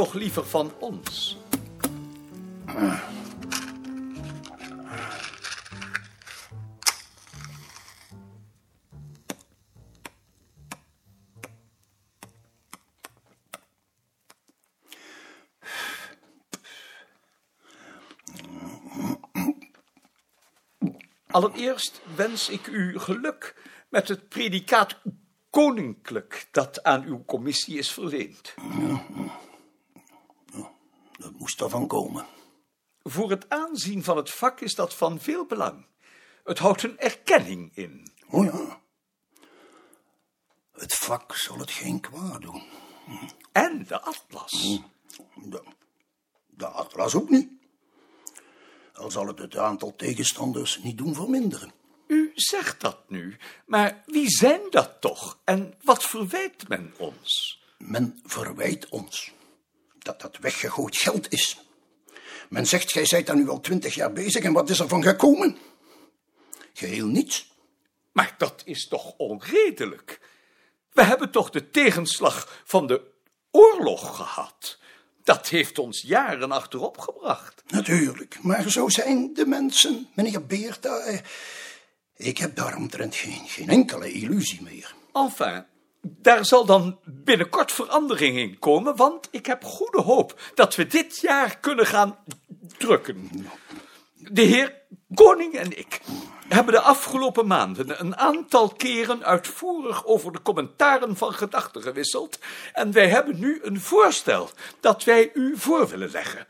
toch liever van ons? Allereerst wens ik u geluk met het predicaat koninklijk dat aan uw commissie is verleend. Dat moest ervan komen. Voor het aanzien van het vak is dat van veel belang. Het houdt een erkenning in. Oh ja. Het vak zal het geen kwaad doen. En de atlas. De, de atlas ook niet. Al zal het het aantal tegenstanders niet doen verminderen. U zegt dat nu, maar wie zijn dat toch? En wat verwijt men ons? Men verwijt ons dat dat weggegooid geld is. Men zegt, gij zijt daar nu al twintig jaar bezig en wat is er van gekomen? Geheel niets. Maar dat is toch onredelijk? We hebben toch de tegenslag van de oorlog gehad? Dat heeft ons jaren achterop gebracht. Natuurlijk, maar zo zijn de mensen, meneer Beerta. Eh, Ik heb daaromtrent geen, geen enkele illusie meer. Enfin, daar zal dan binnenkort verandering in komen, want ik heb goede hoop dat we dit jaar kunnen gaan drukken. De heer Koning en ik hebben de afgelopen maanden een aantal keren uitvoerig over de commentaren van gedachten gewisseld en wij hebben nu een voorstel dat wij u voor willen leggen.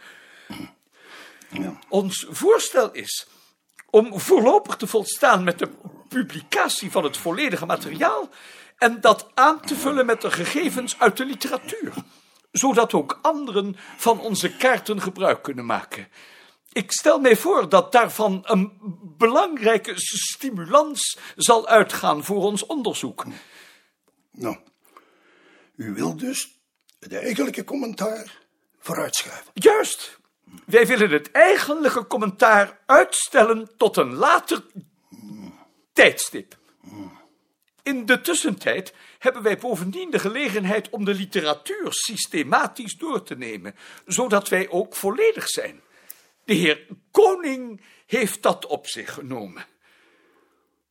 Ons voorstel is om voorlopig te volstaan met de publicatie van het volledige materiaal en dat aan te vullen met de gegevens uit de literatuur, zodat ook anderen van onze kaarten gebruik kunnen maken. Ik stel mij voor dat daarvan een belangrijke stimulans zal uitgaan voor ons onderzoek. Nou, u wilt dus het eigenlijke commentaar vooruitschuiven. Juist. Wij willen het eigenlijke commentaar uitstellen tot een later tijdstip. In de tussentijd hebben wij bovendien de gelegenheid om de literatuur systematisch door te nemen, zodat wij ook volledig zijn. De heer Koning heeft dat op zich genomen.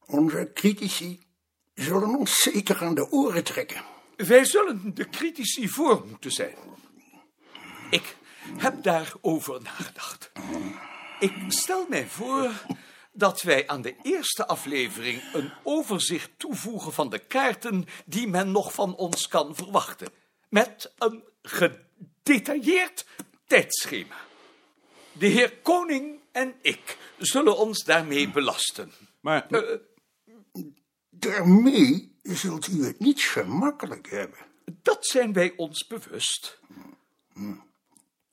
Onze critici zullen ons zeker aan de oren trekken. Wij zullen de critici voor moeten zijn. Ik heb daarover nagedacht. Ik stel mij voor dat wij aan de eerste aflevering een overzicht toevoegen van de kaarten die men nog van ons kan verwachten. Met een gedetailleerd tijdschema. De heer Koning en ik zullen ons daarmee belasten. Maar Daarmee zult u het niet gemakkelijk hebben. Dat zijn wij ons bewust.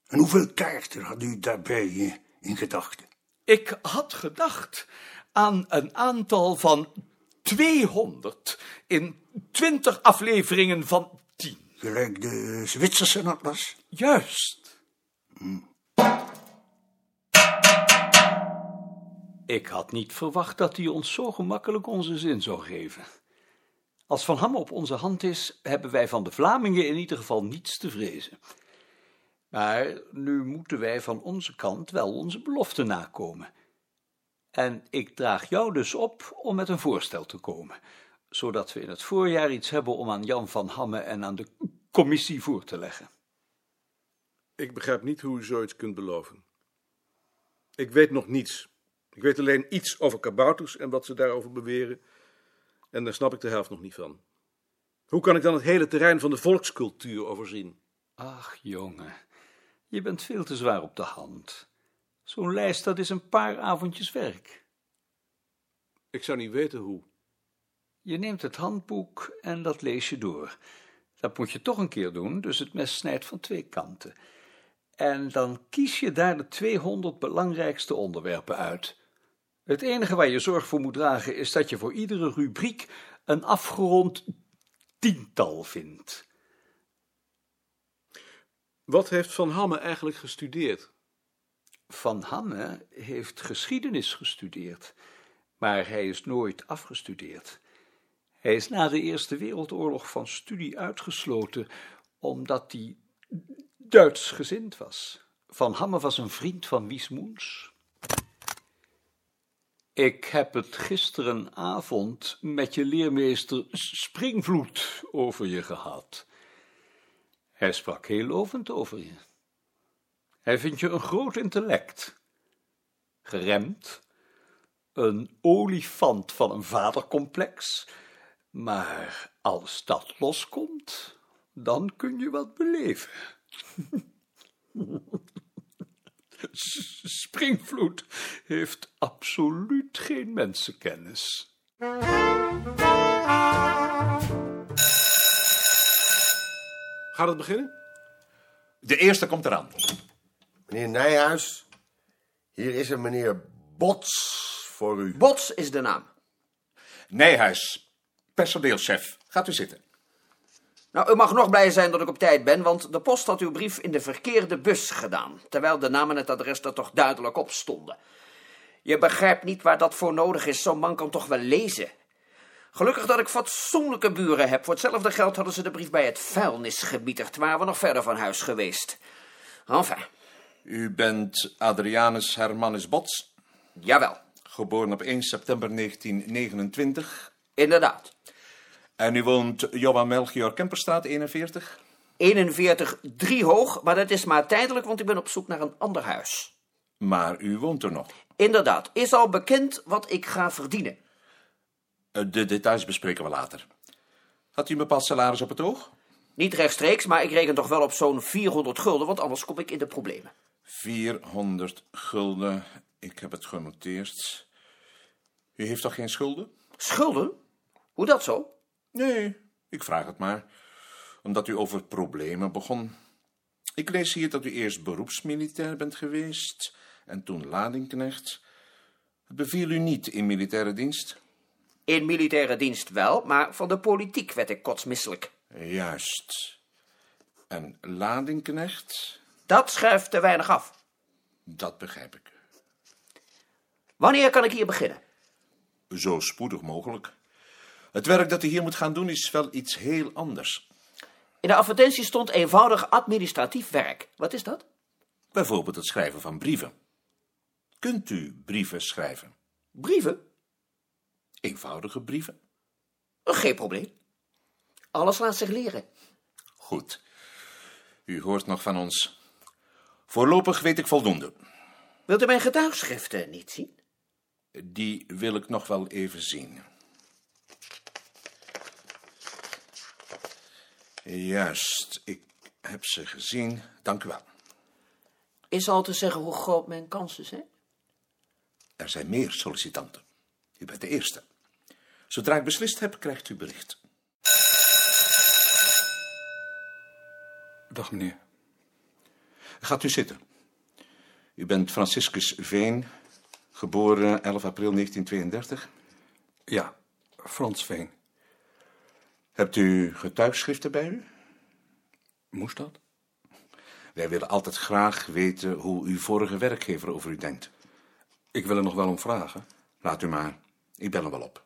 En hoeveel kaarten had u daarbij eh, in gedachten? Ik had gedacht aan een aantal van 200 in 20 afleveringen van 10. Gelijk de Zwitserse atlas? Juist. Ik had niet verwacht dat hij ons zo gemakkelijk onze zin zou geven. Als Van Hamme op onze hand is, hebben wij van de Vlamingen in ieder geval niets te vrezen. Maar nu moeten wij van onze kant wel onze belofte nakomen. En ik draag jou dus op om met een voorstel te komen, zodat we in het voorjaar iets hebben om aan Jan van Hamme en aan de commissie voor te leggen. ik begrijp niet hoe u zoiets kunt beloven. Ik weet nog niets. Ik weet alleen iets over kabouters en wat ze daarover beweren. En daar snap ik de helft nog niet van. Hoe kan ik dan het hele terrein van de volkscultuur overzien? Ach, jongen, je bent veel te zwaar op de hand. Zo'n lijst, dat is een paar avondjes werk. Ik zou niet weten hoe. Je neemt het handboek en dat lees je door. Dat moet je toch een keer doen, dus het mes snijdt van twee kanten. En dan kies je daar de 200 belangrijkste onderwerpen uit. Het enige waar je zorg voor moet dragen is dat je voor iedere rubriek een afgerond tiental vindt. Wat heeft Van Hamme eigenlijk gestudeerd? Van Hamme heeft geschiedenis gestudeerd, maar hij is nooit afgestudeerd. Hij is na de Eerste Wereldoorlog van studie uitgesloten, omdat hij Duits gezind was. Van Hamme was een vriend van Wiesmoens. Ik heb het gisterenavond met je leermeester Springvloed over je gehad. Hij sprak heel lovend over je. Hij vindt je een groot intellect. Geremd, een olifant van een vadercomplex. Maar als dat loskomt, dan kun je wat beleven. Springvloed heeft absoluut geen mensenkennis. Gaat het beginnen? De eerste komt eraan. Meneer Nijhuis, hier is een meneer Bots voor u. Bots is de naam. Nijhuis, personeelschef. Gaat u zitten. Nou, u mag nog blij zijn dat ik op tijd ben, want de post had uw brief in de verkeerde bus gedaan, terwijl de naam en het adres er toch duidelijk op stonden. Je begrijpt niet waar dat voor nodig is, zo'n man kan toch wel lezen. Gelukkig dat ik fatsoenlijke buren heb. Voor hetzelfde geld hadden ze de brief bij het vuilnis gebieterd, waren we nog verder van huis geweest. Enfin, U bent Adrianus Hermanus Bots, jawel, geboren op 1 september 1929. inderdaad. En u woont Johan Melchior Kemperstraat 41. 41 3 hoog, maar dat is maar tijdelijk, want ik ben op zoek naar een ander huis. Maar u woont er nog. Inderdaad, is al bekend wat ik ga verdienen. Eh, De details bespreken we later. Had u een bepaald salaris op het oog? Niet rechtstreeks, maar ik reken toch wel op zo'n 400 gulden, want anders kom ik in de problemen. 400 gulden. Ik heb het genoteerd. U heeft toch geen schulden? Schulden? Hoe dat zo? Nee, ik vraag het maar. Omdat u over problemen begon. Ik lees hier dat u eerst beroepsmilitair bent geweest en toen ladingknecht. Het beviel u niet in militaire dienst? In militaire dienst wel, maar van de politiek werd ik kotsmisselijk. Juist. En ladingknecht? Dat schuift te weinig af. Dat begrijp ik. Wanneer kan ik hier beginnen? Zo spoedig mogelijk. Het werk dat u hier moet gaan doen is wel iets heel anders. In de advertentie stond eenvoudig administratief werk. Wat is dat? Bijvoorbeeld het schrijven van brieven. Kunt u brieven schrijven? Brieven? Eenvoudige brieven? Geen probleem. Alles laat zich leren. Goed. U hoort nog van ons. Voorlopig weet ik voldoende. Wilt u mijn getuigschriften niet zien? Die wil ik nog wel even zien. Juist, ik heb ze gezien. Dank u wel. Is al te zeggen hoe groot mijn kansen zijn? Er zijn meer sollicitanten. U bent de eerste. Zodra ik beslist heb, krijgt u bericht. Dag meneer. Gaat u zitten. U bent Franciscus Veen, geboren 11 april 1932. Ja, Frans Veen. Hebt u getuigschriften bij u? Moest dat? Wij willen altijd graag weten hoe uw vorige werkgever over u denkt. Ik wil er nog wel om vragen. Laat u maar. Ik bel hem wel op.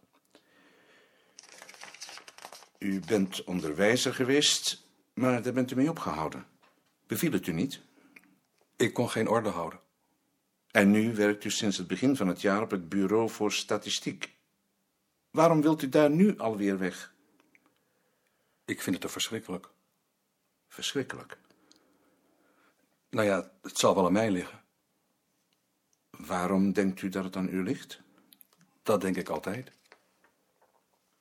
U bent onderwijzer geweest, maar daar bent u mee opgehouden. Beviel het u niet? Ik kon geen orde houden. En nu werkt u sinds het begin van het jaar op het Bureau voor Statistiek. Waarom wilt u daar nu alweer weg? Ik vind het te verschrikkelijk. Verschrikkelijk. Nou ja, het zal wel aan mij liggen. Waarom denkt u dat het aan u ligt? Dat denk ik altijd.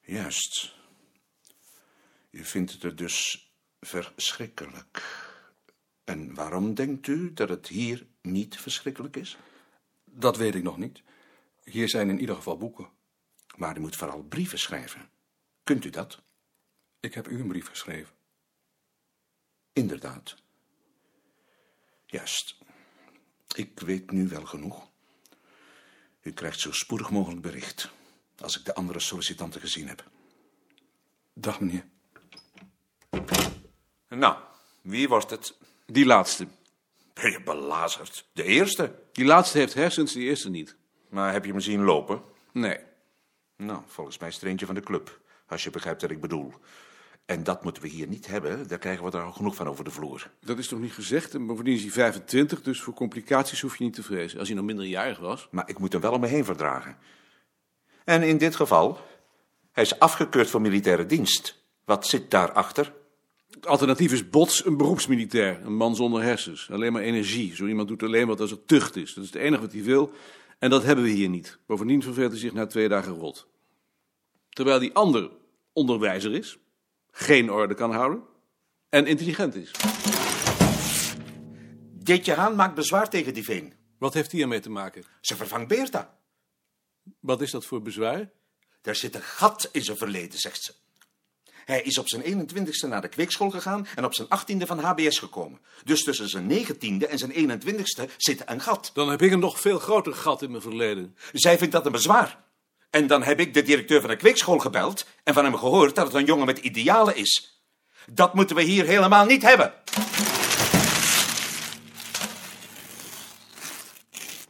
Juist. U vindt het er dus verschrikkelijk. En waarom denkt u dat het hier niet verschrikkelijk is? Dat weet ik nog niet. Hier zijn in ieder geval boeken. Maar u moet vooral brieven schrijven. Kunt u dat? Ik heb u een brief geschreven. Inderdaad. Juist. Ik weet nu wel genoeg. U krijgt zo spoedig mogelijk bericht. Als ik de andere sollicitanten gezien heb. Dag meneer. Nou, wie wordt het? Die laatste. Ben je belazerd? De eerste? Die laatste heeft hersens, die eerste niet. Maar heb je me zien lopen? Nee. Nou, volgens mij is het er eentje van de club. Als je begrijpt wat ik bedoel. En dat moeten we hier niet hebben. Daar krijgen we er al genoeg van over de vloer. Dat is toch niet gezegd? En bovendien is hij 25, dus voor complicaties hoef je niet te vrezen. Als hij nog minderjarig was. Maar ik moet hem wel om me heen verdragen. En in dit geval, hij is afgekeurd voor militaire dienst. Wat zit daarachter? Het alternatief is Bots, een beroepsmilitair. Een man zonder hersens. Alleen maar energie. Zo iemand doet alleen wat als er tucht is. Dat is het enige wat hij wil. En dat hebben we hier niet. Bovendien verveelt hij zich na twee dagen rot. Terwijl die ander onderwijzer is, geen orde kan houden en intelligent is. Deetje Haan maakt bezwaar tegen die veen. Wat heeft hij ermee te maken? Ze vervangt Beerta. Wat is dat voor bezwaar? Er zit een gat in zijn verleden, zegt ze. Hij is op zijn 21ste naar de kweekschool gegaan en op zijn 18e van HBS gekomen. Dus tussen zijn 19e en zijn 21ste zit een gat. Dan heb ik een nog veel groter gat in mijn verleden. Zij vindt dat een bezwaar. En dan heb ik de directeur van de kweekschool gebeld en van hem gehoord dat het een jongen met idealen is. Dat moeten we hier helemaal niet hebben.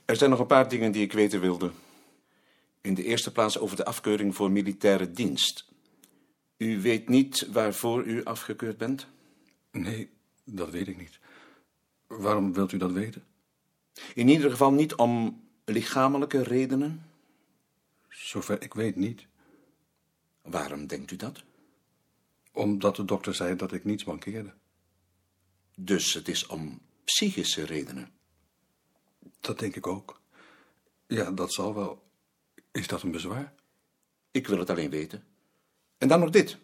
Er zijn nog een paar dingen die ik weten wilde. In de eerste plaats over de afkeuring voor militaire dienst. U weet niet waarvoor u afgekeurd bent? Nee, dat weet ik niet. Waarom wilt u dat weten? In ieder geval niet om lichamelijke redenen. Zover ik weet niet. Waarom denkt u dat? Omdat de dokter zei dat ik niets mankeerde. Dus het is om psychische redenen. Dat denk ik ook. Ja, dat zal wel. Is dat een bezwaar? Ik wil het alleen weten. En dan nog dit.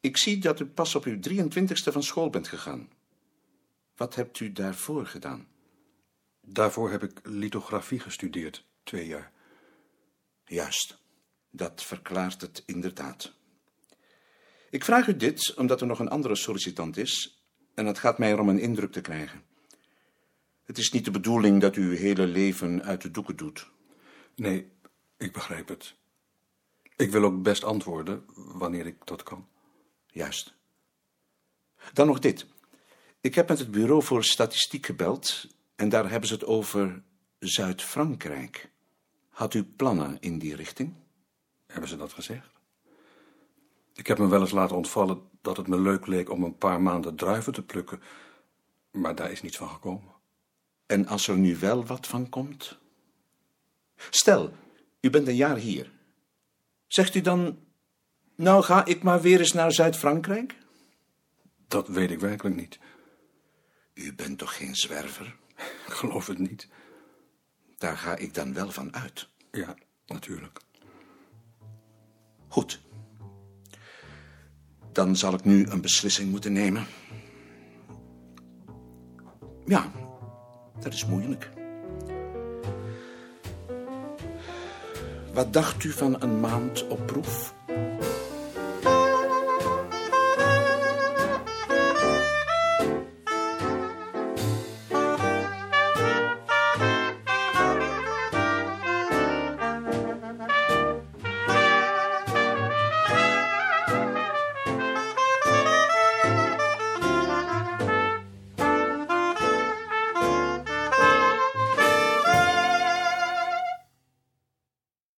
Ik zie dat u pas op uw 23ste van school bent gegaan. Wat hebt u daarvoor gedaan? Daarvoor heb ik lithografie gestudeerd, twee jaar. Juist, dat verklaart het inderdaad. Ik vraag u dit omdat er nog een andere sollicitant is en het gaat mij erom een indruk te krijgen. Het is niet de bedoeling dat u uw hele leven uit de doeken doet. Nee, ik begrijp het. Ik wil ook best antwoorden wanneer ik dat kan. Juist. Dan nog dit. Ik heb met het Bureau voor Statistiek gebeld en daar hebben ze het over Zuid-Frankrijk. Had u plannen in die richting? Hebben ze dat gezegd? Ik heb me wel eens laten ontvallen dat het me leuk leek om een paar maanden druiven te plukken, maar daar is niets van gekomen. En als er nu wel wat van komt? Stel, u bent een jaar hier. Zegt u dan, nou ga ik maar weer eens naar Zuid-Frankrijk? Dat weet ik werkelijk niet. U bent toch geen zwerver? Ik geloof het niet. Daar ga ik dan wel van uit. Ja, natuurlijk. Goed. Dan zal ik nu een beslissing moeten nemen. Ja, dat is moeilijk. Wat dacht u van een maand op proef?